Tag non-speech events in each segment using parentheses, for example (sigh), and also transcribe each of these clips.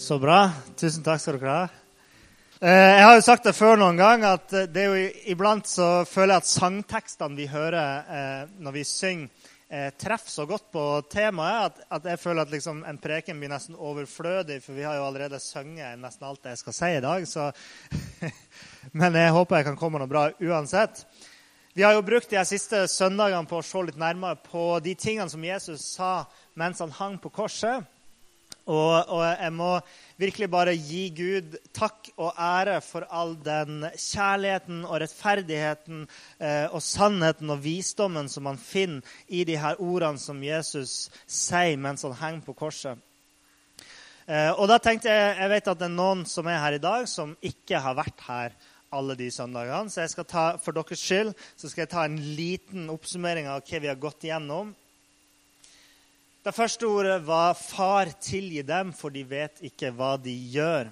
Så bra. Tusen takk skal dere ha. Eh, jeg har jo sagt det før noen gang, at eh, det er jo iblant så føler jeg at sangtekstene vi hører eh, når vi synger, treffer så godt på temaet at, jeg føler at liksom en preken blir nesten overflødig, for vi har jo allerede sunget nesten alt jeg skal si i dag. Så (laughs) Men jeg håper jeg kan komme noe bra uansett. Vi har jo brukt de siste søndagene på å se litt nærmere på de tingene som Jesus sa mens han hang på korset. Og, og, jeg må virkelig bare gi Gud takk og ære for all den kjærligheten og rettferdigheten eh, og sannheten og visdommen som man finner i de her ordene som Jesus sier mens han henger på korset. Eh, og da tenkte jeg jeg vet at det er noen som er her i dag, som ikke har vært her alle de søndagene. Så jeg skal ta, for deres skyld så skal jeg ta en liten oppsummering av hva vi har gått igjennom. Det første ordet var 'Far, tilgi dem, for de vet ikke hva de gjør'.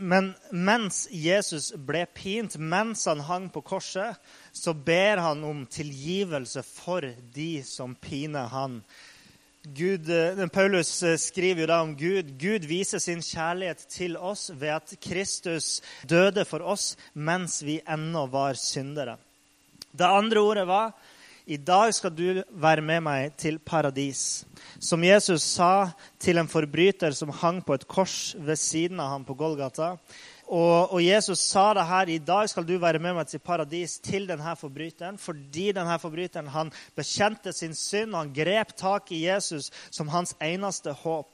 Men mens Jesus ble pint, mens han hang på korset, så ber han om tilgivelse for de som piner han. Gud, eh, Paulus eh, skriver jo da om Gud. Gud viser sin kjærlighet til oss ved at Kristus døde for oss mens vi ennå var syndere. Det andre ordet var i dag skal du være med meg til paradis. Som Jesus sa til en forbryter som hang på et kors ved siden av ham på Golgata. Og, og, Jesus sa det her i dag skal du være med meg til paradis til denne forbryteren. Fordi denne forbryteren han bekjente sin synd, og han grep tak i Jesus som hans eneste håp.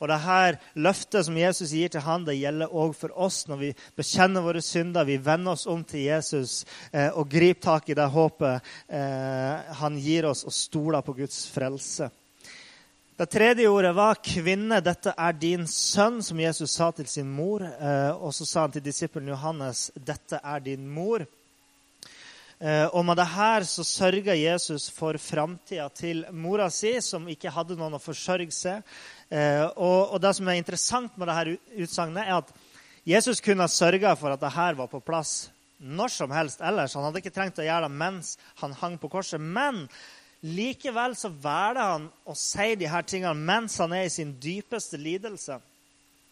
Og det her løftet som Jesus gir til han, det gjelder òg for oss når vi bekjenner våre synder, vi vender oss om til Jesus eh, og griper tak i det håpet eh, han gir oss, og stoler på Guds frelse. Det tredje ordet var 'kvinne, dette er din sønn', som Jesus sa til sin mor. Eh, og så sa han til disippelen Johannes 'dette er din mor'. Eh, og med det her så sørga Jesus for framtida til mora si, som ikke hadde noen å forsørge seg. Eh, og, det som er interessant med dette utsagnet, er at Jesus kunne ha sørga for at dette var på plass når som helst ellers. Han hadde ikke trengt å gjøre det mens han hang på korset. Men likevel så velger han å si de her tingene mens han er i sin dypeste lidelse.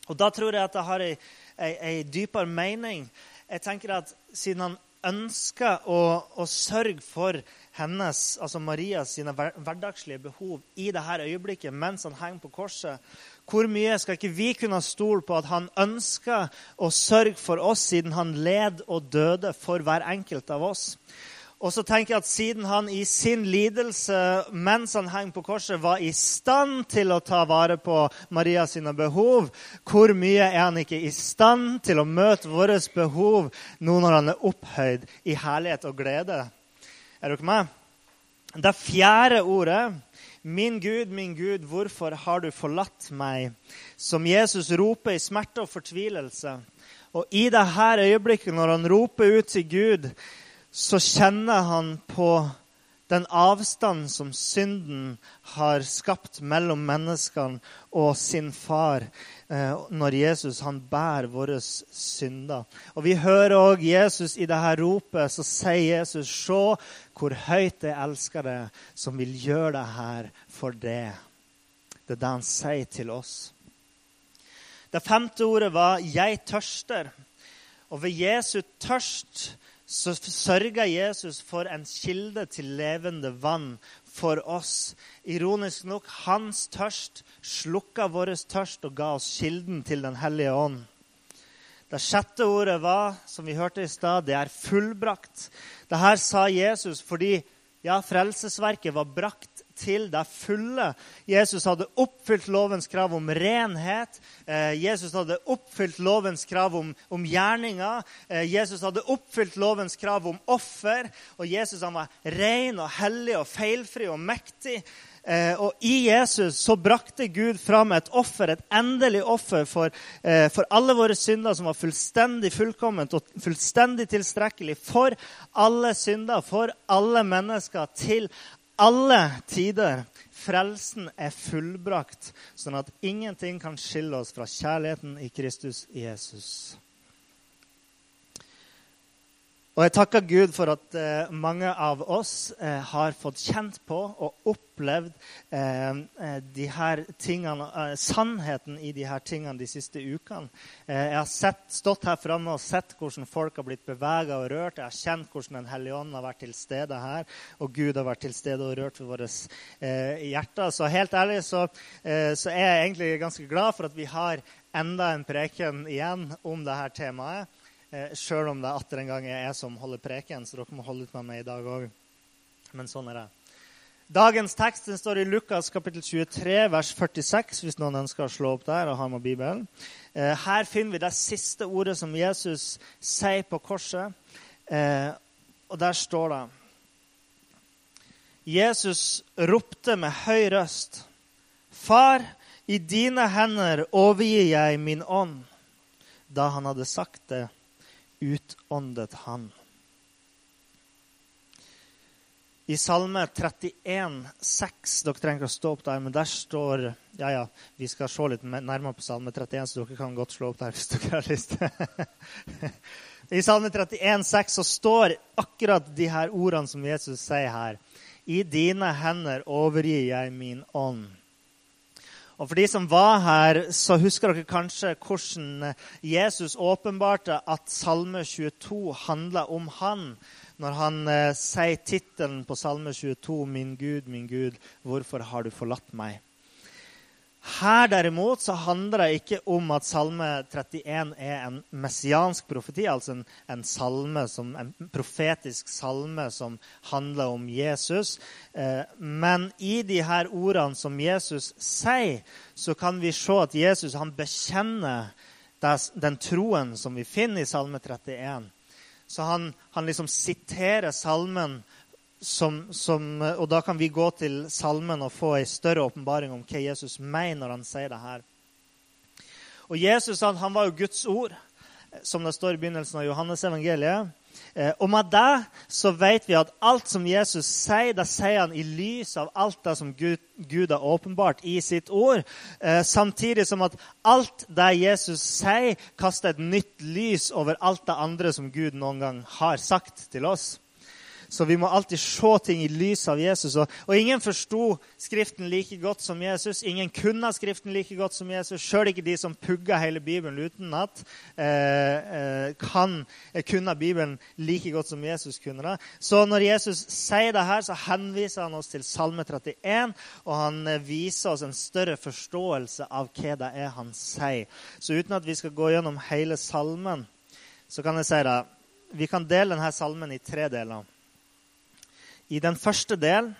Og da tror jeg at det har ei dypere mening. Jeg tenker at Siden han ønsker å, å, sørge for hennes, altså Marias sine hverdagslige behov i dette øyeblikket mens han henger på korset. Hvor mye skal ikke vi kunne stole på at han ønsker å sørge for oss, siden han led og døde for hver enkelt av oss? Og så tenker jeg at Siden han i sin lidelse mens han hang på korset, var i stand til å ta vare på Maria sine behov, hvor mye er han ikke i stand til å møte våre behov nå når han er opphøyd i herlighet og glede? Er dere med? Det fjerde ordet, 'Min Gud, min Gud, hvorfor har du forlatt meg?' som Jesus roper i smerte og fortvilelse. Og i dette øyeblikket, når han roper ut til Gud, så kjenner han på den avstanden som synden har skapt mellom menneskene og sin far eh, når Jesus han bærer våre synder. Og Vi hører òg Jesus i dette ropet. Så sier Jesus, se hvor høyt jeg elsker deg, som vil gjøre det her for deg. Det er det han sier til oss. Det femte ordet var 'jeg tørster'. Og ved Jesu tørst så sørger Jesus for en kilde til levende vann for oss. Ironisk nok, hans tørst slukka vår tørst og ga oss kilden til Den hellige ånd. Det sjette ordet var, som vi hørte i stad, det er fullbrakt. Dette sa Jesus fordi ja, frelsesverket var brakt til det fulle. Jesus hadde oppfylt lovens krav om renhet. Eh, Jesus hadde oppfylt lovens krav om, om gjerninger. Eh, Jesus hadde oppfylt lovens krav om offer. Og Jesus han var ren og hellig og feilfri og mektig. Eh, og i Jesus så brakte Gud fram et offer, et endelig offer for, for alle våre synder, som var fullstendig fullkomment og fullstendig tilstrekkelig for alle synder, for alle mennesker, til alle tider. Frelsen er fullbrakt, sånn at ingenting kan skille oss fra kjærligheten i Kristus Jesus. Og jeg takker Gud for at eh, mange av oss eh, har fått kjent på og opplevd eh, eh de her tingene, eh, sannheten i de her tingene de siste ukene. Eh, jeg har sett, stått her framme og sett hvordan folk har blitt bevega og rørt. Jeg har kjent hvordan Den hellige ånd har vært til stede her, og Gud har vært til stede og rørt ved våre hjerter. Så helt ærlig så, så er jeg egentlig ganske glad for at vi har enda en preken igjen om dette temaet. Eh, Sjøl om det atter en gang er jeg som holder preken, så dere må holde ut med meg i dag òg. Men sånn er det. Dagens tekst den står i Lukas kapittel 23, vers 46, hvis noen ønsker å slå opp der og ha med Bibelen. Eh, her finner vi det siste ordet som Jesus sier på korset. Eh, og der står det Jesus ropte med høy røst. Far, i dine hender overgir jeg min ånd. Da han hadde sagt det, utåndet han. I Salme 31, 6 Dere trenger ikke å stå opp der, men der står Ja, ja, vi skal se litt nærmere på Salme 31, så dere kan godt slå opp der hvis dere har lyst. (laughs) I Salme 31, 6 så står akkurat de her ordene som Jesus sier her. I dine hender overgir jeg min ånd. Og For de som var her, så husker dere kanskje hvordan Jesus åpenbarte at Salme 22 handla om han, når han eh, sier tittelen på Salme 22, 'Min Gud, min Gud, hvorfor har du forlatt meg?' Her derimot så handler det ikke om at Salme 31 er en messiansk profeti, altså en, en, salme som, en profetisk salme som handler om Jesus. Eh, men i de her ordene som Jesus sier, så kan vi se at Jesus han bekjenner den troen som vi finner i Salme 31. Så han, han liksom siterer salmen som, som, og da kan vi gå til salmen og få en større åpenbaring om hva Jesus mener når han sier det her. Og Jesus han, han var jo Guds ord, som det står i begynnelsen av Johannes evangeliet. Eh, og med det så vet vi at alt som Jesus sier, det sier han i lys av alt det som Gud, Gud har åpenbart i sitt ord. Eh, samtidig som at alt det Jesus sier, kaster et nytt lys over alt det andre som Gud noen gang har sagt til oss. Så vi må alltid se ting i lys av Jesus. Og, og ingen forsto Skriften like godt som Jesus. Ingen kunne Skriften like godt som Jesus. Sjøl ikke de som pugga hele Bibelen utenat, eh, eh, kan kunne Bibelen like godt som Jesus kunne det. Så når Jesus sier det her, så henviser han oss til Salme 31, og han eh, viser oss en større forståelse av hva det er han sier. Så uten at vi skal gå gjennom hele salmen, så kan jeg si det. Vi kan dele denne salmen i tre deler. I den første del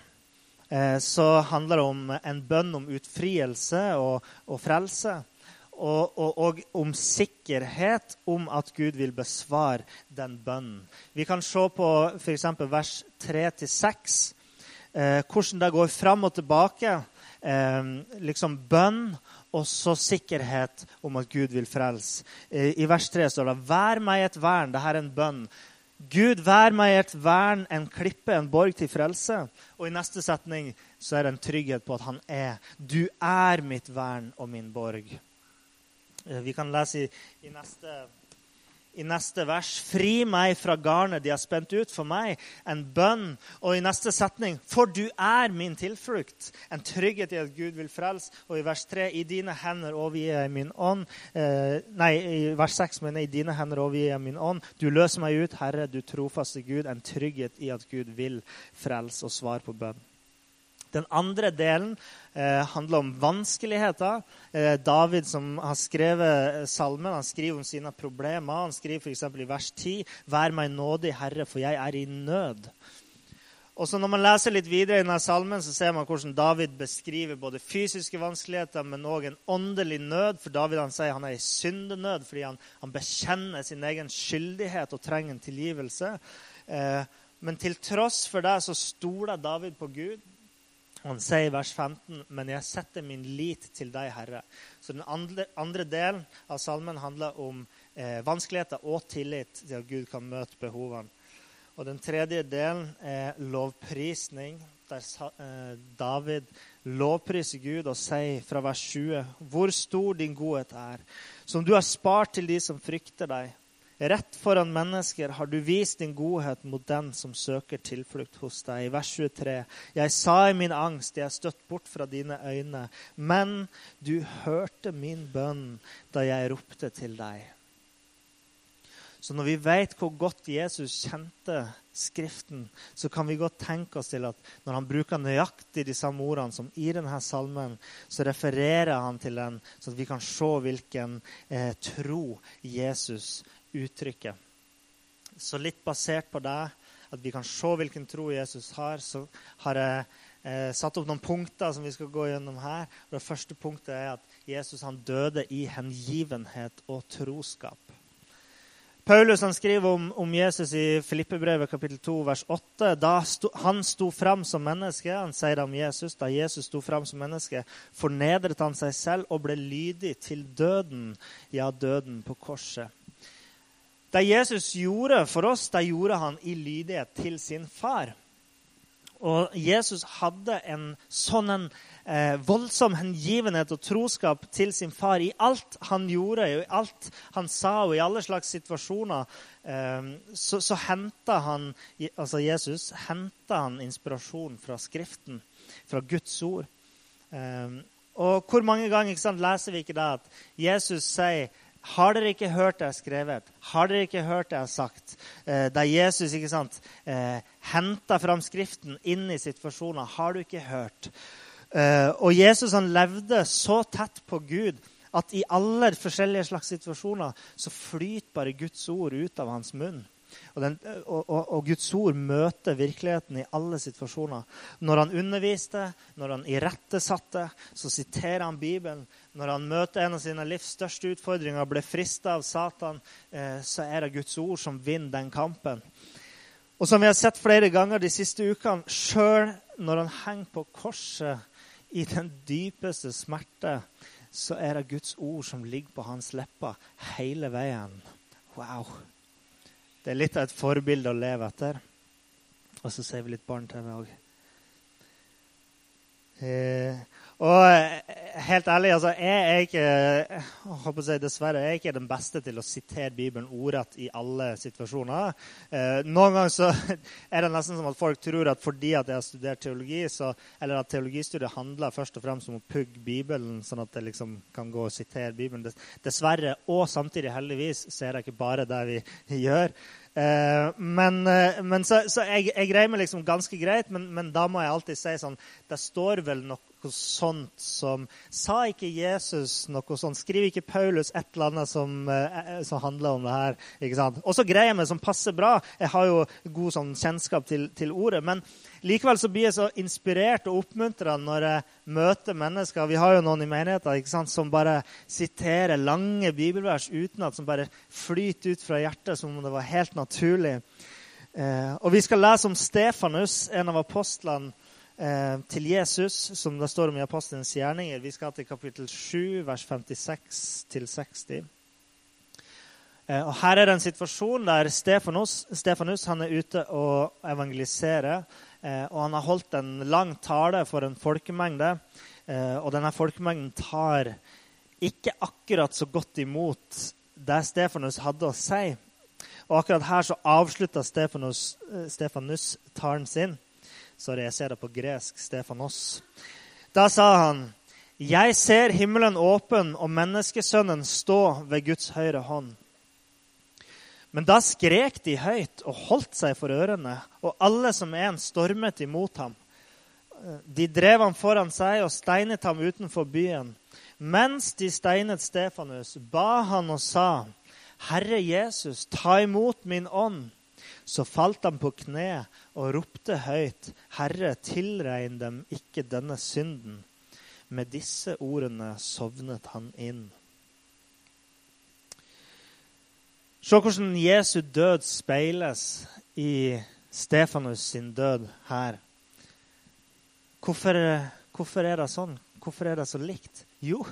eh, så handler det om en bønn om utfrielse og, og frelse. Og, og, og, om sikkerhet om at Gud vil besvare den bønnen. Vi kan se på f.eks. vers 3-6, eh, hvordan det går fram og tilbake. Eh, liksom bønn og så sikkerhet om at Gud vil frelse. Eh, I vers 3 står det 'Vær meg et vern'. Dette er en bønn. Gud, vær meg et vern, en klippe, en borg til frelse. Og i neste setning så er det en trygghet på at han er. Du er mitt vern og min borg. Eh, vi kan lese i, i neste i neste vers. Fri meg fra garnet de har spent ut for meg. En bønn. Og i neste setning. For du er min tilflukt. En trygghet i at Gud vil frelse. Og i vers 3. I dine hender overgir jeg min ånd. Eh, nei, i vers 6 mener jeg i dine hender overgir jeg min ånd. Du løser meg ut, Herre, du trofaste Gud. En trygghet i at Gud vil frelse og svare på bønn. Den andre delen eh, handler om vanskeligheter. Eh, David, som har skrevet salmen, han skriver om sine problemer. Han skriver f.eks. i vers 10.: Vær meg nådig, Herre, for jeg er i nød. Og så Når man leser litt videre i denne salmen, så ser man hvordan David beskriver både fysiske vanskeligheter, men òg en åndelig nød. For David han sier han er i syndenød fordi han, han bekjenner sin egen skyldighet og trenger en tilgivelse. Eh, men til tross for det så stoler David på Gud. Han sier i vers 15.: Men jeg setter min lit til deg, Herre. Så den andre, andre delen av salmen handler om eh, vanskeligheter og tillit til at Gud kan møte behovene. Og den tredje delen er lovprisning, der eh, David lovpriser Gud og sier fra vers 20.: Hvor stor din godhet er, som du har spart til de som frykter deg. Rett foran mennesker har du vist din godhet mot den som søker tilflukt hos deg. I vers 23.: Jeg sa i min angst, jeg er støtt bort fra dine øyne, men du hørte min bønn da jeg ropte til deg. Så når vi vet hvor godt Jesus kjente Skriften, så kan vi godt tenke oss til at når han bruker nøyaktig de samme ordene som i denne salmen, så refererer han til den, så at vi kan se hvilken eh, tro Jesus uttrykker. Så litt basert på det, at vi kan se hvilken tro Jesus har, så har jeg eh, satt opp noen punkter som vi skal gå gjennom her. Det første punktet er at Jesus han døde i hengivenhet og troskap. Paulus han skriver om, om Jesus i Filippebrevet kapittel 2, vers 8. Da sto, han sto fram som menneske, han sier det om Jesus, da Jesus sto fram som menneske, fornedret han seg selv og ble lydig til døden, ja, døden på korset. Det Jesus gjorde for oss, det gjorde han i lydighet til sin far. Og Jesus hadde en sånn en, eh, voldsom hengivenhet og troskap til sin far i alt han gjorde, i alt han sa, og i alle slags situasjoner. Eh, så, så henta han, altså Jesus henta han inspirasjon fra Skriften, fra Guds ord. Eh, og hvor mange ganger sant, leser vi ikke det at Jesus sier har dere ikke hørt det jeg har skrevet? Har dere ikke hørt det jeg har sagt? Eh, da Jesus ikke sant, eh, henta fram Skriften inn i situasjoner. Har du ikke hørt? Eh, og Jesus han levde så tett på Gud at i alle forskjellige slags situasjoner så flyter bare Guds ord ut av hans munn. Og, den, og, og, og, Guds ord møter virkeligheten i alle situasjoner. Når han underviste, når han irettesatte, så siterer han Bibelen. Når han møter en av sine livs største utfordringer og ble frista av Satan, eh, så er det Guds ord som vinner den kampen. Og som vi har sett flere ganger de siste ukene, sjøl når han henger på korset i den dypeste smerte, så er det Guds ord som ligger på hans lepper hele veien. Wow. Det er litt av et forbilde å leve etter. Og så ser vi litt barne-TV òg. Eh, og helt ærlig, altså, jeg er ikke jeg si, dessverre, jeg er ikke den beste til å sitere Bibelen ordrett i alle situasjoner. Eh, noen ganger så (laughs) er det nesten som at folk tror at fordi at jeg har studert teologi, så, eller at teologistudiet handler først og fremst om å pugge Bibelen, sånn at jeg liksom kan gå og sitere Bibelen. Dessverre, og samtidig heldigvis, så er det ikke bare det vi (laughs) gjør. Uh, men, uh, men så, så jeg, jeg, greier meg liksom ganske greit, men, men da må jeg alltid si sånn Det står vel noe noe sånt som Sa ikke Jesus noe sånt? Skriver ikke Paulus et eller annet som, eh, som handler om det her? ikke sant? Og så greier meg som passer bra. Jeg har jo god sånn kjennskap til, til, ordet. Men likevel så blir jeg så inspirert og oppmuntra når jeg møter mennesker. Vi har jo noen i menigheten ikke sant, som bare siterer lange bibelvers uten at som bare flyter ut fra hjertet som om det var helt naturlig. Eh, og vi skal lese om Stefanus, en av apostlene eh, til Jesus, som det står om i Apostelens gjerninger. Vi skal til kapittel 7, vers 56-60. Eh, og Her er det en situasjon der Stefanus, Stefanus er ute og evangeliserer. Eh, og Han har holdt en lang tale for en folkemengde. Eh, og denne folkemengden tar ikke akkurat så godt imot det Stefanus hadde å si. Og akkurat her så avslutta Stefanus, eh, Stefanus talen sin. Sorry, jeg ser det på gresk. Stefanos. Da sa han, 'Jeg ser himmelen åpen og menneskesønnen stå ved Guds høyre hånd.' Men da skrek de høyt og holdt seg for ørene, og alle som en stormet imot ham. De drev ham foran seg og steinet ham utenfor byen. Mens de steinet Stefanus, ba han og sa, 'Herre Jesus, ta imot min ånd.' Så falt han på kne og ropte høyt, Herre, tilregn dem ikke denne synden. Med disse ordene sovnet han inn. Se hvordan Jesu død speiles i Stefanus sin død her. Hvorfor, hvorfor er det sånn? Hvorfor er det så likt? Jo,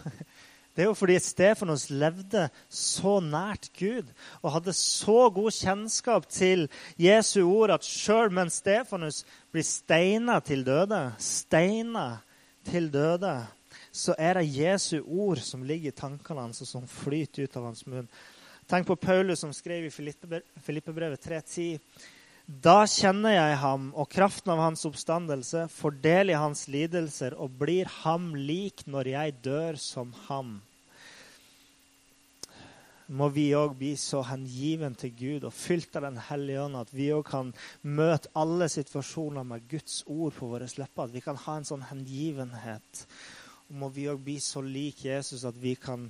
det er jo fordi Stefanos levde så nært Gud og hadde så god kjennskap til Jesu ord at sjøl mens Stefanus blir steina til døde, steina til døde, så er det Jesu ord som ligger i tankene hans, og som flyter ut av hans munn. Tenk på Paulus som skrev i Filippebrevet 3.10. Da kjenner jeg ham og kraften av hans oppstandelse, fordeler hans lidelser og blir ham lik når jeg dør som ham. Må vi òg bli så hengiven til Gud og fylt av Den hellige ånd at vi òg kan møte alle situasjoner med Guds ord på våre lepper. At vi kan ha en sånn hengivenhet. Må vi òg bli så lik Jesus at vi kan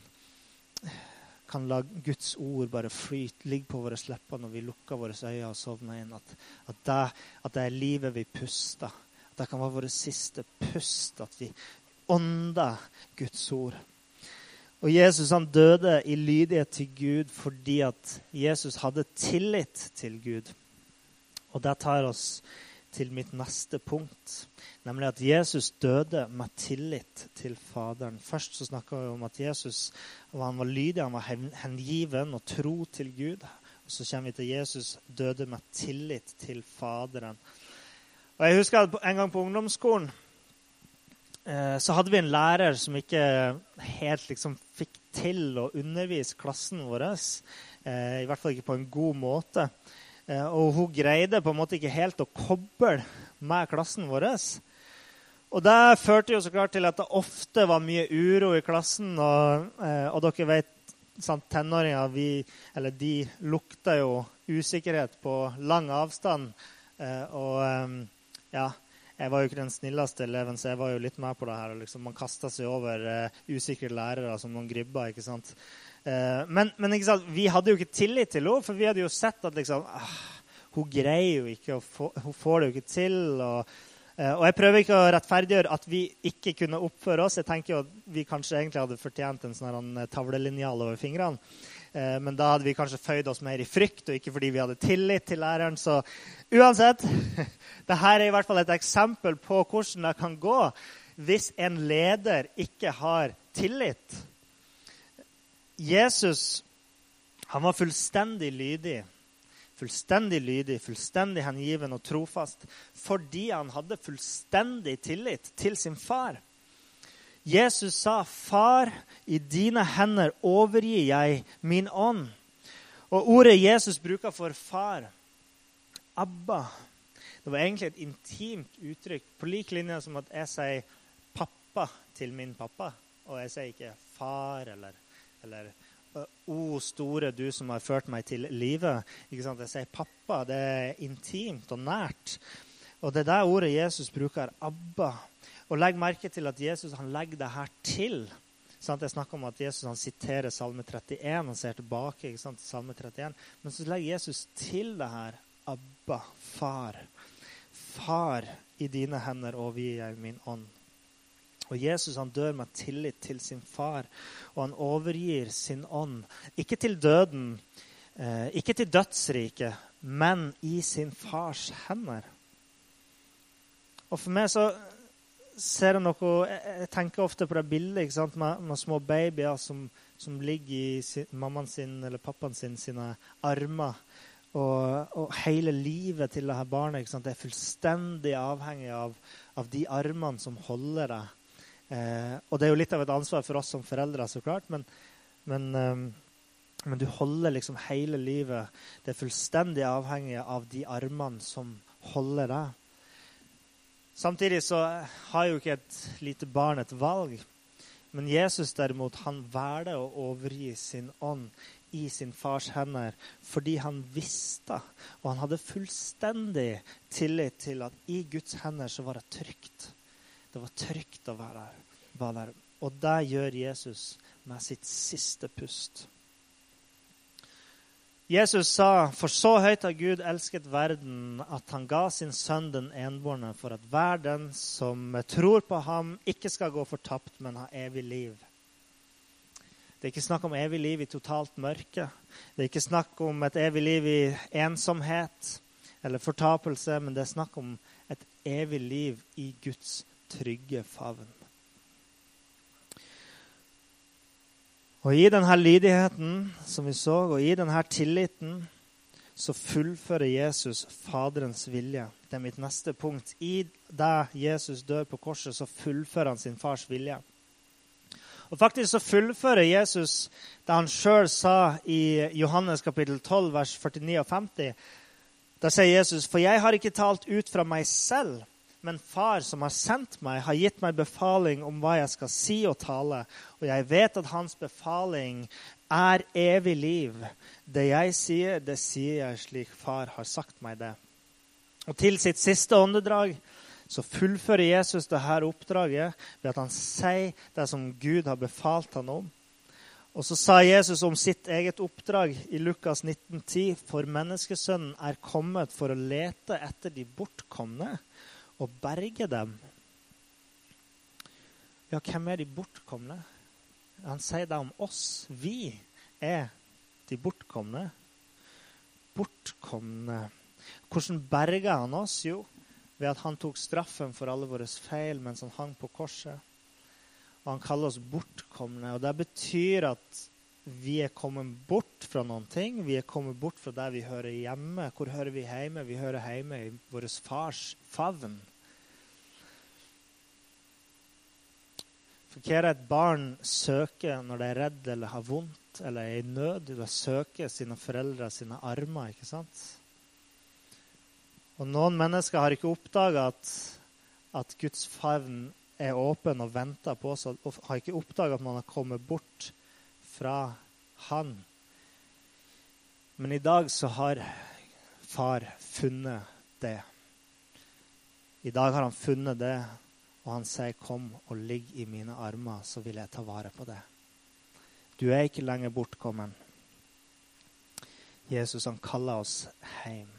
kan la Guds ord bare flyte, ligge på våre lepper når vi lukker våre øyne og sovner inn. At, at, det, at, det, er livet vi puster. At det kan være våre siste pust. At vi ånder Guds ord. Og Jesus han døde i lydighet til Gud fordi at Jesus hadde tillit til Gud. Og det tar oss til mitt neste punkt, nemlig at Jesus døde med tillit til Faderen. Først så snakka vi om at Jesus han var lydig, han var hengiven og tro til Gud. Og så kommer vi til Jesus døde med tillit til Faderen. Og Jeg husker en gang på ungdomsskolen eh, så hadde vi en lærer som ikke helt liksom fikk til å undervise klassen vår. Eh, I hvert fall ikke på en god måte. Eh, og hun greide på en måte ikke helt å koble med klassen vår. Og det førte jo så klart til at det ofte var mye uro i klassen. Og, eh, og dere vet, sant, tenåringer vi, eller de lukter jo usikkerhet på lang avstand. Eh, og ja, jeg var jo ikke den snilleste eleven, så jeg var jo litt med på det her. Liksom, man kasta seg over usikre lærere som noen gribber. ikke sant? Eh, men, sant, vi hadde jo ikke tillit til henne, for vi hadde jo sett at liksom, ah, hun greier jo ikke, få, hun får det jo ikke til. Og, eh, og, jeg prøver ikke å rettferdiggjøre at vi ikke kunne oppføre oss. Jeg tenker jo at vi kanskje egentlig hadde fortjent en sånn eh, tavlelinjal over fingrene. Men da hadde vi kanskje føyd oss mer i frykt, og ikke fordi vi hadde tillit til læreren. Så uansett, (laughs) dette er i hvert fall et eksempel på hvordan det kan gå hvis en leder ikke har tillit. Jesus han var fullstendig lydig. Fullstendig lydig, fullstendig hengiven og trofast fordi han hadde fullstendig tillit til sin far. Jesus sa, 'Far, i dine hender overgir jeg min ånd.' Og ordet Jesus bruker for far, Abba, det var egentlig et intimt uttrykk, på lik linje som at jeg sier 'pappa' til min pappa, og jeg sier ikke 'far' eller eller O store du som har ført meg til livet. Jeg sier pappa. Det er intimt og nært. Og det er det ordet Jesus bruker. Abba. Og legg merke til at Jesus han legger det her til. Jeg snakker om at Jesus han siterer Salme 31. Han ser tilbake ikke sant, Salme 31. Men så legger Jesus til det her. Abba, far. Far, i dine hender overgir jeg min ånd. Og Jesus han dør med tillit til sin far, og han overgir sin ånd. Ikke til døden, eh, ikke til dødsriket, men i sin fars hender. Og for meg så ser jeg noe Jeg tenker ofte på det bildet med, med, små babyer som, som ligger i sin, mammaen sin eller pappaen sin sine armer. Og, og, hele livet til dette barnet det er fullstendig avhengig av, av de armene som holder deg Eh, og det er jo litt av et ansvar for oss som foreldre, så klart, men, men, eh, men, du holder liksom hele livet Det er fullstendig avhengig av de armene som holder deg. Samtidig så har jo ikke et lite barn et valg. Men Jesus derimot, han velger å overgi sin ånd i sin fars hender fordi han visste, og han hadde fullstendig tillit til at i Guds hender så var det trygt. Det var trygt å være der. Være der. Og det gjør Jesus med sitt siste pust. Jesus sa, 'For så høyt har Gud elsket verden, at han ga sin sønn den enbårne, for at hver den som tror på ham, ikke skal gå fortapt, men ha evig liv.' Det er ikke snakk om evig liv i totalt mørke. Det er ikke snakk om et evig liv i ensomhet eller fortapelse, men det er snakk om et evig liv i Guds trygge favn. Og i denne lydigheten som vi så, og i denne tilliten, så fullfører Jesus Faderens vilje. Det er mitt neste punkt. I det Jesus dør på korset, så fullfører han sin fars vilje. Og Faktisk så fullfører Jesus det han sjøl sa i Johannes kapittel 12, vers 49 og 50. Der sier Jesus, for jeg har ikke talt ut fra meg selv, men Far som har sendt meg, har gitt meg befaling om hva jeg skal si og tale, og jeg vet at hans befaling er evig liv. Det jeg sier, det sier jeg slik Far har sagt meg det. Og til sitt siste åndedrag så fullfører Jesus dette oppdraget ved at han sier det som Gud har befalt han om. Og så sa Jesus om sitt eget oppdrag i Lukas 1910.: For menneskesønnen er kommet for å lete etter de bortkomne og berge dem. Ja, hvem er de bortkomne? Han sier det om oss. Vi er de bortkomne. Bortkomne. Hvordan berga han oss? Jo, ved at han tok straffen for alle våre feil mens han hang på korset. Og han kaller oss bortkomne. Og det betyr at vi er kommet bort fra noen ting. Vi er kommet bort fra der vi hører hjemme. Hvor hører vi hjemme? Vi hører hjemme i vår fars favn. For hva er et barn søker når det er redd eller har vondt eller er i nød? Det søker sine foreldre sine armer, ikke sant? Og noen mennesker har ikke oppdaga at, at Guds favn er åpen og venter på oss, og har ikke oppdaga at man har kommet bort fra Han. Men i dag så har far funnet det. I dag har han funnet det, og han sier, 'Kom og ligg i mine armer, så vil jeg ta vare på det'. Du er ikke lenger bortkommen. Jesus han kaller oss hjem.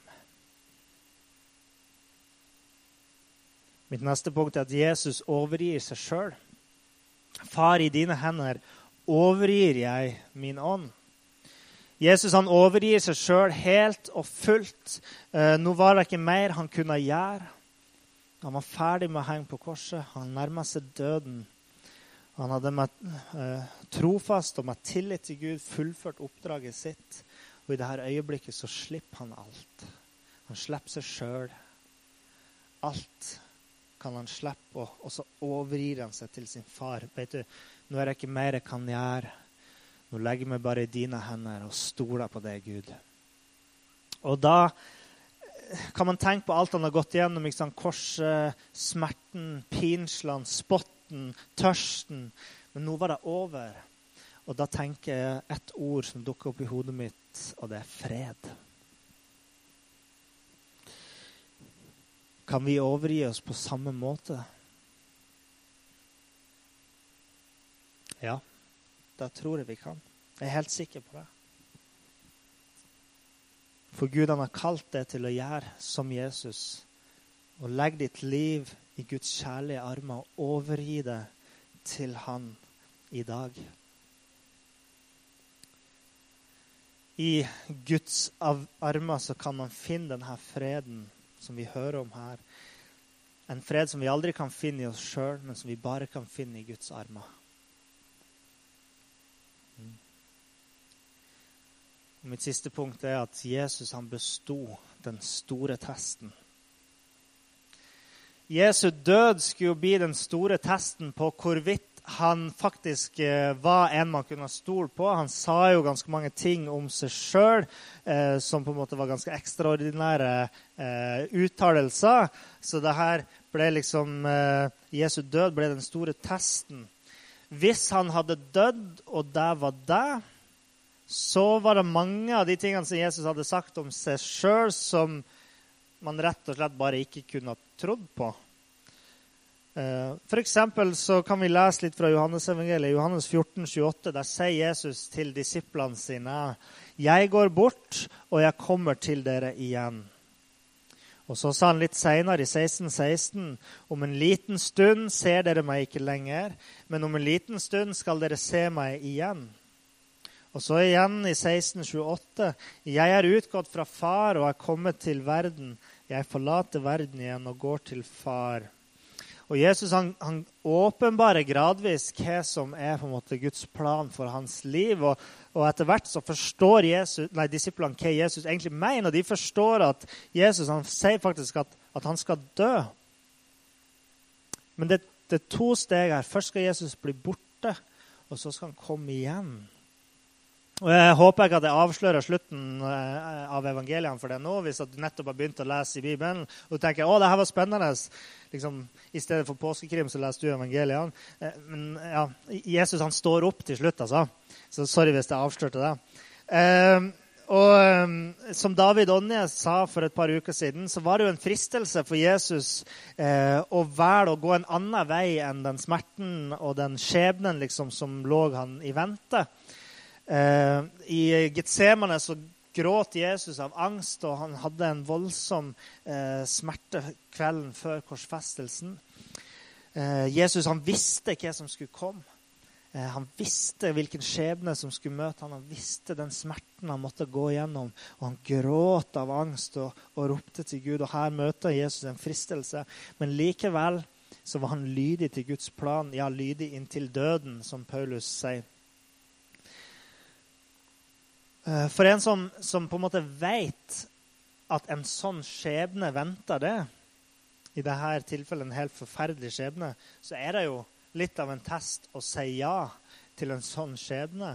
Mitt neste punkt er at Jesus overgir seg sjøl. Far, i dine hender overgir jeg min ånd. Jesus han overgir seg sjøl helt og fullt. Eh, nå var det ikke mer han kunne gjøre. Han var ferdig med å henge på korset. Han nærma seg døden. Han hadde med eh, trofast og med tillit til Gud fullført oppdraget sitt. Og i dette øyeblikket så slipper han alt. Han slipper seg sjøl. Alt kan han slippe, og, så overgir han seg til sin far. Vet du, Nå er det ikke mer jeg kan gjøre. Nå legger jeg meg bare i dine hender og stoler på deg, Gud. Og da eh, kan man tenke på alt han har gått igjennom. Ikke? Korset, smerten, pinslene, spotten, tørsten. Men nå var det over. Og da tenker jeg et ord som dukker opp i hodet mitt, og det er fred. Kan vi overgi oss på samme måte? Ja, da tror jeg vi kan. Jeg er helt sikker på det. For Gud han har kalt deg til å gjøre som Jesus. Og legge ditt liv i Guds kjærlige armer og overgi det til Han i dag. I Guds armer så kan man finne denne freden som vi hører om her. En fred som vi aldri kan finne i oss sjøl, men som vi bare kan finne i Guds armer. Mm. Og mitt siste punkt er at Jesus han besto den store testen. Jesu død skulle jo bli den store testen på hvorvidt han faktisk eh, var en man kunne stole på. Han sa jo ganske mange ting om seg sjøl eh, som på en måte var ganske ekstraordinære eh, uttalelser. Så det her ble liksom eh, Jesu død ble den store testen. Hvis han hadde dødd, og det var det, så var det mange av de tingene som Jesus hadde sagt om seg sjøl, som man rett og slett bare ikke kunne ha trodd på. Eh, for eksempel så kan vi lese litt fra Johannes-evangeliet. Johannes 14, 28, Der sier Jesus til disiplene sine.: Jeg går bort, og jeg kommer til dere igjen. Og så sa han litt seinere, i 1616, 16, om en liten stund ser dere meg ikke lenger, men om en liten stund skal dere se meg igjen. Og så igjen i 1628.: Jeg er utgått fra far og er kommet til verden. Jeg forlater verden igjen og går til far. Og Jesus han, han åpenbarer gradvis hva som er på en måte Guds plan for hans liv. Og, og etter hvert så forstår Jesus, nei, disiplene hva Jesus egentlig mener. De forstår at Jesus han sier faktisk at, at han skal dø. Men det, det, er to steg her. Først skal Jesus bli borte. og så skal han komme igjen. Jeg håper ikke at jeg avslører slutten eh, av evangeliene for deg nå, hvis du nettopp har begynt å lese i Bibelen og tenker å, det her var spennende. Liksom, I stedet for påskekrim så leser du evangeliene. Eh, men ja, Jesus han står opp til slutt, altså. Så sorry hvis jeg avslørte det. Eh, og Som David Onje sa for et par uker siden, så var det jo en fristelse for Jesus eh, å velge å gå en annen vei enn den smerten og den skjebnen liksom, som lå han i vente. Eh, I Getsemane så gråt Jesus av angst, og han hadde en voldsom eh, smerte kvelden før korsfestelsen. Eh, Jesus han visste hva som skulle komme. Han visste hvilken skjebne som skulle møte ham. Han visste den smerten han måtte gå gjennom. Og han gråt av angst og, og ropte til Gud. Og her møter Jesus en fristelse. Men likevel så var han lydig til Guds plan. Ja, lydig inntil døden, som Paulus sier. Eh, for en som, som, på en måte vet at en sånn skjebne venter det, i dette tilfellet en helt forferdelig skjebne, så er det jo litt av en test å si ja til en sånn skjebne.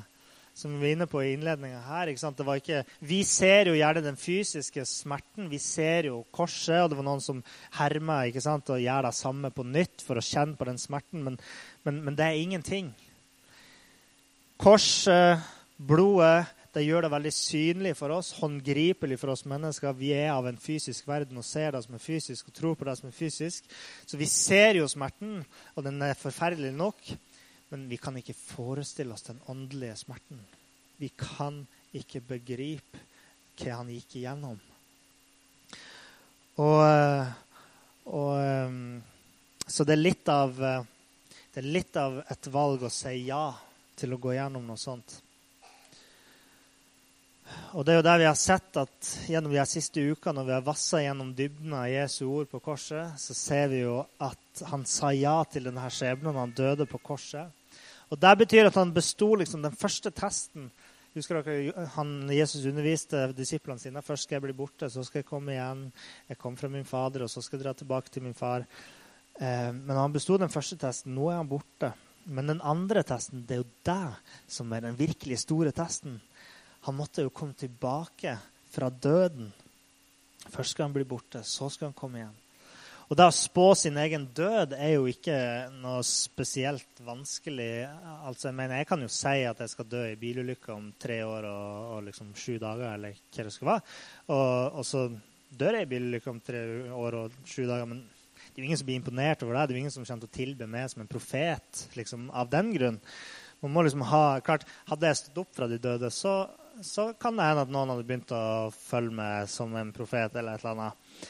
Som vi var inne på i innledninga her. Ikke, vi ser jo gjerne den fysiske smerten. Vi ser jo korset, og det var noen som herma og gjør det samme på nytt for å kjenne på den smerten, men, men, men det er ingenting. Korset, blodet, det gjør det veldig synlig for oss, håndgripelig for oss mennesker. Vi er av en fysisk verden og ser det som er fysisk og tror på det som er fysisk. Så vi ser jo smerten, og den er forferdelig nok. Men vi kan ikke forestille oss den åndelige smerten. Vi kan ikke begripe hva han gikk igjennom. Og, og Så det er, av, det er litt av et valg å si ja til å gå gjennom noe sånt. Og det er jo der vi har sett at gjennom de siste ukene, når vi har vassa gjennom dybden av Jesu ord på korset, så ser vi jo at han sa ja til denne skjebnen. Han døde på korset. Og Det betyr at han besto liksom den første testen. Husker dere han, Jesus underviste disiplene sine. Først skal jeg bli borte, så skal jeg komme igjen. Jeg kom fra min fader, og så skal jeg dra tilbake til min far. Eh, men han besto den første testen. Nå er han borte. Men den andre testen, det er jo det som er den virkelig store testen. Han måtte jo komme tilbake fra døden. Først skal han bli borte, så skal han komme igjen. Og det å spå sin egen død er jo ikke noe spesielt vanskelig. Altså, jeg mener, jeg kan jo si at jeg skal dø i bilulykke om tre år og, og liksom sju dager, eller hva det skal være. Og, og, så dør jeg i bilulykke om tre år og sju dager. Men det er jo ingen som blir imponert over det. Det er jo ingen som kommer til å tilbe meg som en profet liksom, av den grunn. Man må liksom ha, klart, Hadde jeg stått opp fra de døde, så så kan det hende at noen hadde begynt å følge med som en profet. eller et eller annet.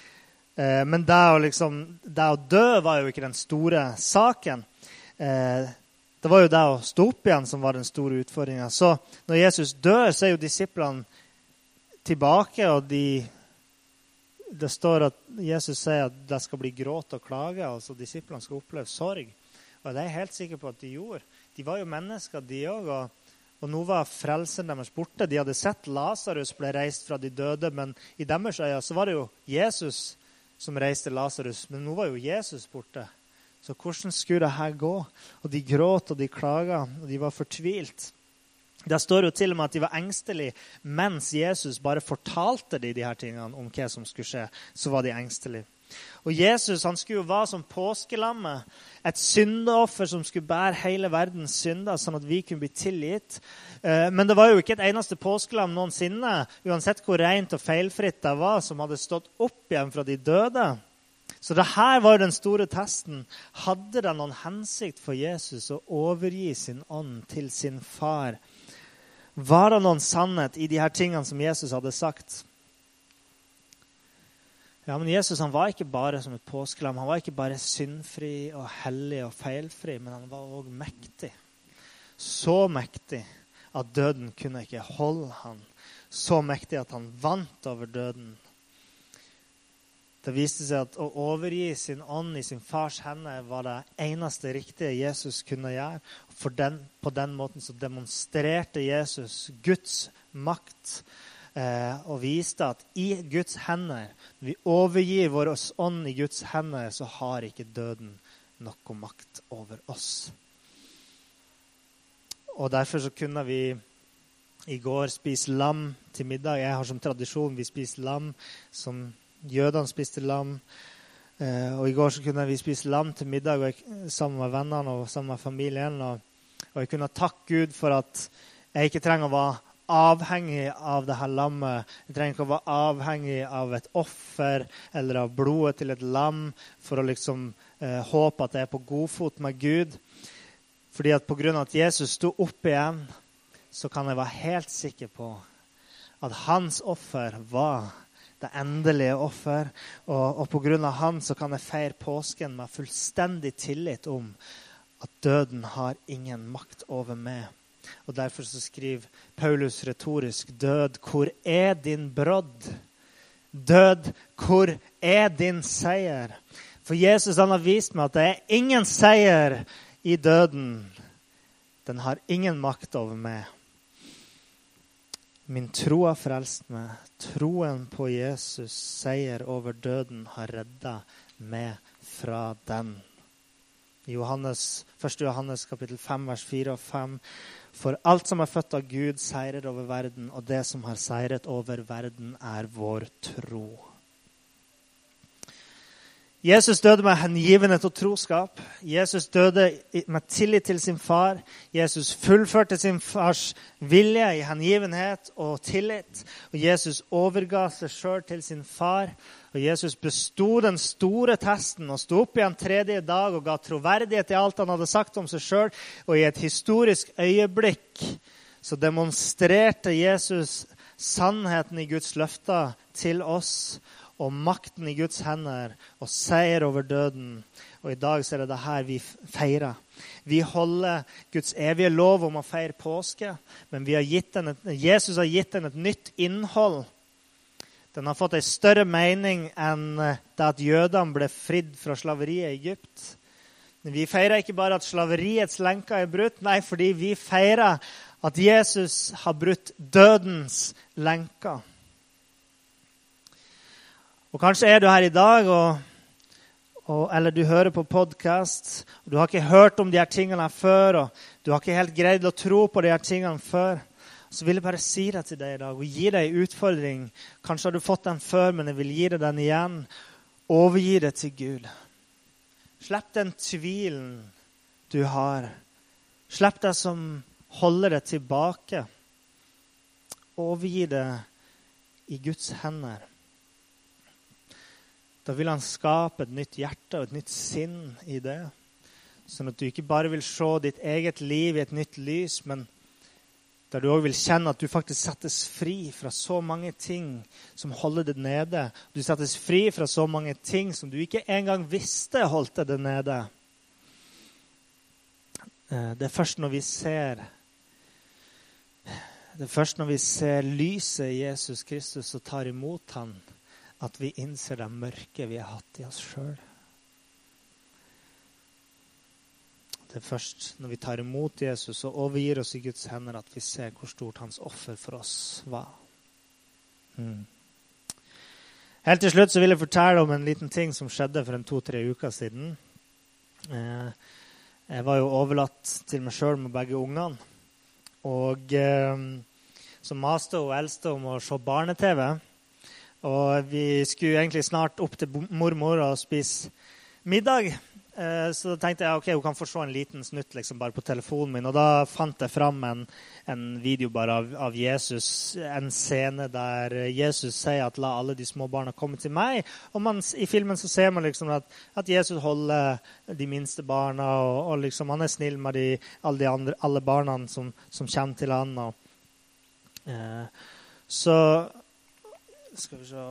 Eh, men det å, liksom, det å, dø var jo ikke den store saken. Eh, det var jo det å stå opp igjen som var den store utfordringa. Så når Jesus dør, så er jo disiplene tilbake, og de Det står at Jesus sier at det skal bli gråt og klage. altså Disiplene skal oppleve sorg. Og det er jeg helt sikker på at de gjorde. De var jo mennesker, de òg. Og og nå var frelsen deres borte. De hadde sett Lasarus ble reist fra de døde, men i deres øyne så var det jo Jesus som reiste Lasarus. Men nå var jo Jesus borte. Så hvordan skulle det her gå? Og de gråt og de klaga, og de var fortvilt. Det står jo til og med at de var engstelige mens Jesus bare fortalte de, de her tingene om hva som skulle skje. Så var de engstelige. Og Jesus han skulle jo være som påskelammet, et syndeoffer som skulle bære hele verdens synder, sånn at vi kunne bli tilgitt. Eh, men det var jo ikke et eneste påskelam noensinne, uansett hvor rent og feilfritt det var, som hadde stått opp igjen fra de døde. Så det her var jo den store testen. Hadde det noen hensikt for Jesus å overgi sin ånd til sin far? Var det noen sannhet i de her tingene som Jesus hadde sagt? Ja, men Jesus han var ikke bare som et påskelam. Han var ikke bare syndfri og hellig og feilfri, men han var òg mektig. Så mektig at døden kunne ikke holde han. Så mektig at han vant over døden. Det viste seg at å overgi sin ånd i sin fars hender var det eneste riktige Jesus kunne gjøre. Den, på den måten så demonstrerte Jesus Guds makt og viste at i Guds hender, når vi overgir vår ånd i Guds hender, så har ikke døden noe makt over oss. og derfor så kunne vi i går spise lam til middag. Jeg har som tradisjon vi spiser lam som jødene spiste lam. Eh, og i går så kunne vi spise lam til middag jeg, sammen med vennene og sammen med familien. Og, og jeg kunne takke Gud for at jeg ikke trenger å være avhengig av det her lammet. Jeg trenger ikke å være avhengig av et offer eller av blodet til et lam for å liksom eh, håpe at jeg er på godfot med Gud. Fordi at pga. at Jesus sto opp igjen, så kan jeg være helt sikker på at hans offer var det endelige offer. Og, og pga. han så kan jeg feire påsken med fullstendig tillit om at døden har ingen makt over meg. Og Derfor så skriver Paulus retorisk Død, hvor er din brodd? Død, hvor er din seier? For Jesus han har vist meg at det er ingen seier i døden. Den har ingen makt over meg. Min tro har frelst meg. Troen på Jesus' seier over døden har redda meg fra den. Johannes, 1. Johannes kapittel 5, vers 4 og 5. For alt som er født av Gud, seirer over verden, og det som har seiret over verden, er vår tro. Jesus døde med hengivenhet og troskap. Jesus døde med tillit til sin far. Jesus fullførte sin fars vilje i hengivenhet og tillit. Og Jesus overga seg sjøl til sin far. Og Jesus besto den store testen og sto opp igjen tredje dag og ga troverdighet til alt han hadde sagt om seg sjøl. Og i et historisk øyeblikk så demonstrerte Jesus sannheten i Guds løfter til oss og makten i Guds hender og seier over døden. Og i dag så er det det her vi feirer. Vi holder Guds evige lov om å feire påske, men har et, Jesus har gitt den et nytt innhold. Den har fått en større mening enn det at jødene ble fridd fra slaveriet i Egypt. Vi feirer ikke bare at slaveriets lenker er brutt, nei, fordi vi feirer at Jesus har brutt dødens lenker. Og kanskje er du her i dag, og, og, eller du hører på podkast, og du har ikke hørt om de her tingene før, og du har ikke helt greid å tro på de her tingene før. Så vil jeg bare si det til deg i dag og gi deg en utfordring. Kanskje har du fått den før, men jeg vil gi deg den igjen. Overgi det til Gud. Slipp den tvilen du har. Slipp det som holder deg tilbake. Overgi det i Guds hender. Da vil han skape et nytt hjerte og et nytt sinn i det. Sånn at du ikke bare vil se ditt eget liv i et nytt lys, men der du òg vil kjenne at du faktisk settes fri fra så mange ting som holder deg nede. Du settes fri fra så mange ting som du ikke engang visste holdt deg nede. Eh, det er først når vi ser det er først når vi ser lyset i Jesus Kristus og tar imot han, at vi innser det mørket vi har hatt i oss sjøl. Det er først når vi tar imot Jesus og overgir oss i Guds hender, at vi ser hvor stort hans offer for oss var. Mm. Helt til slutt så vil jeg fortelle om en liten ting som skjedde for en to-tre uker siden. Eh, jeg var jo overlatt til meg sjøl med begge ungene. Og eh, så maste hun eldste om å se barne-TV. Og vi skulle egentlig snart opp til mormor og spise middag. Eh, så da tenkte jeg ok, hun kan få se en liten snutt liksom, bare på telefonen min. Og da fant jeg fram en, en video bare av, av, Jesus, en scene der Jesus sier at 'la alle de små barna komme til meg'. Og man, i filmen så ser man liksom at, at Jesus holder de minste barna, og, og liksom, han er snill med de, alle, de andre, alle barna som, som, kommer til han. Og, eh, så skal vi se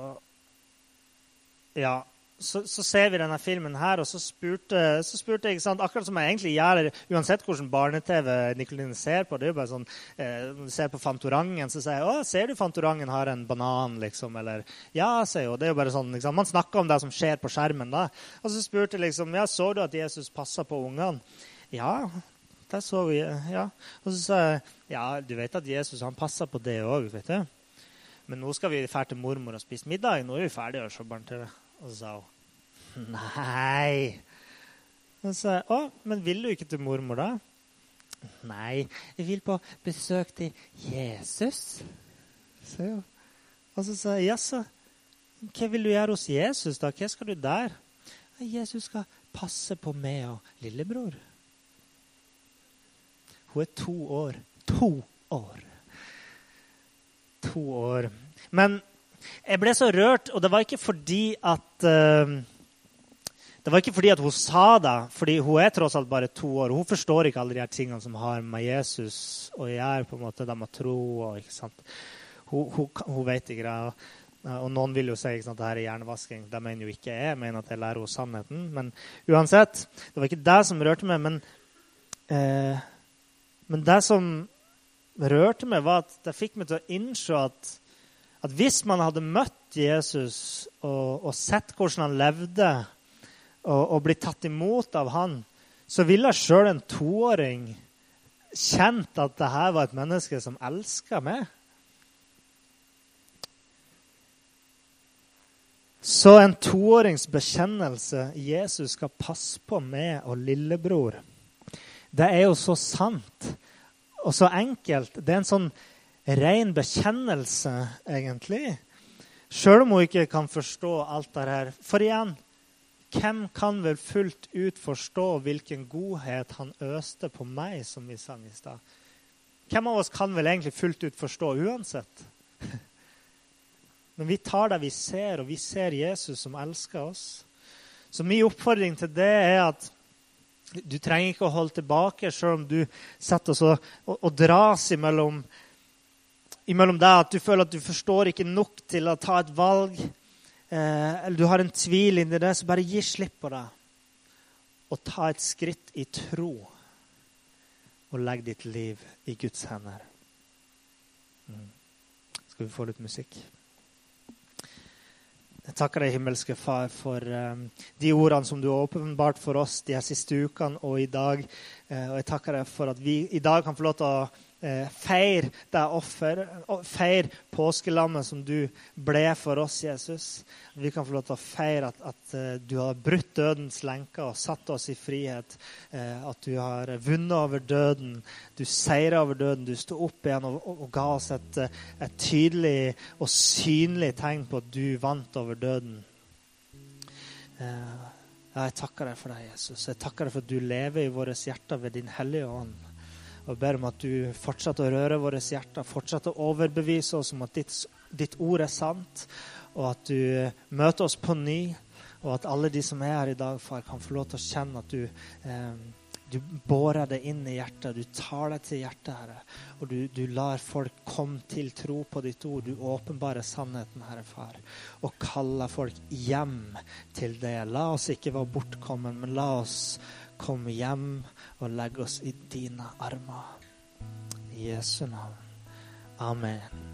Ja. Så, så, ser vi denne filmen her, og så spurte, så spurte jeg Akkurat som jeg egentlig gjør uansett hvordan barne-TV Nikoline ser på. det er jo bare sånn, eh, Når du ser på Fantorangen, så sier jeg 'Å, ser du Fantorangen har en banan?' liksom, Eller 'Ja', sier hun. Det er jo bare sånn, liksom, Man snakker om det som skjer på skjermen. da. Og så spurte jeg liksom 'Ja, så du at Jesus passa på ungene?' 'Ja, det så vi', ja. Og så sa jeg 'Ja, du vet at Jesus han passa på det òg', vet du'. Men nå skal vi dra til mormor og spise middag. Nå er vi ferdige å se barne-TV. Og så sa hun nei. Og så sa jeg å, men vil du ikke til mormor, da? Nei, jeg vil på besøk til Jesus. Så, og så sa jeg, jaså, hva vil du gjøre hos Jesus, da? Hva skal du der? Jesus skal passe på meg og lillebror. Hun er to år. To år. To år. Men jeg ble så rørt, og det var ikke fordi at uh, det var ikke fordi at hun sa det, fordi hun er tross alt bare to år. Hun forstår ikke alle de her tingene som har med Jesus å gjøre. på en måte, Det med tro og ikke sant? Hun, hun, hun vet ikke det. Og noen vil jo si at dette er hjernevasking. Det mener jo ikke jeg. Jeg mener at jeg lærer henne sannheten. Men uansett, det var ikke det som rørte meg. Men, eh, men det som rørte meg, var at det fikk meg til å innse at, at hvis man hadde møtt Jesus og, og sett hvordan han levde og, og blitt tatt imot av han, så ville sjøl en toåring kjent at det her var et menneske som elska meg. Så en toårings bekjennelse Jesus skal passe på meg og lillebror, det er jo så sant og så enkelt. Det er en sånn ren bekjennelse, egentlig. Sjøl om hun ikke kan forstå alt det her. For igjen, hvem kan vel fullt ut forstå hvilken godhet han øste på meg, som vi sang i stad? Hvem av oss kan vel egentlig fullt ut forstå uansett? Men vi tar det vi ser, og vi ser Jesus som elsker oss. Så min oppfordring til det er at du trenger ikke å holde tilbake, selv om du setter oss og, og, dras imellom, imellom deg, at du føler at du forstår ikke nok til å ta et valg eh, eller du har en tvil inni det, så bare gi slipp på det. Og ta et skritt i tro. Og legg ditt liv i Guds hender. Mm. Skal vi få litt musikk? Jeg takker deg, himmelske Far, for um, de ordene som du har åpenbart for oss de her siste ukene og i dag. Uh, og jeg takker deg for at vi i dag kan få lov til å eh, feir det offer, feir påskelammet som du ble for oss, Jesus. Vi kan få lov til å feire at, at uh, du har brutt dødens lenker og satt oss i frihet. Eh, at du har vunnet over døden. Du seira over døden. Du sto opp igjen og, og, ga oss et, eh, et, tydelig og synlig tegn på at du vant over døden. Eh, ja, jeg takker deg for det, Jesus. Jeg takker deg for at du lever i våre hjerter ved din hellige ånd. Og ber om at du fortsetter å røre våre hjerter, fortsetter å overbevise oss om at ditt, ditt, ord er sant, og at du møter oss på ny, og at alle de som er her i dag, far, kan få lov til å kjenne at du, eh, du bårer det inn i hjertet, du tar det til hjertet, Herre. Og du, du, lar folk komme til tro på ditt ord. Du åpenbarer sannheten, Herre Far, og kaller folk hjem til det. La oss ikke være bortkommen, men la oss komme hjem og legg oss i dine armer. I Jesu navn. Amen.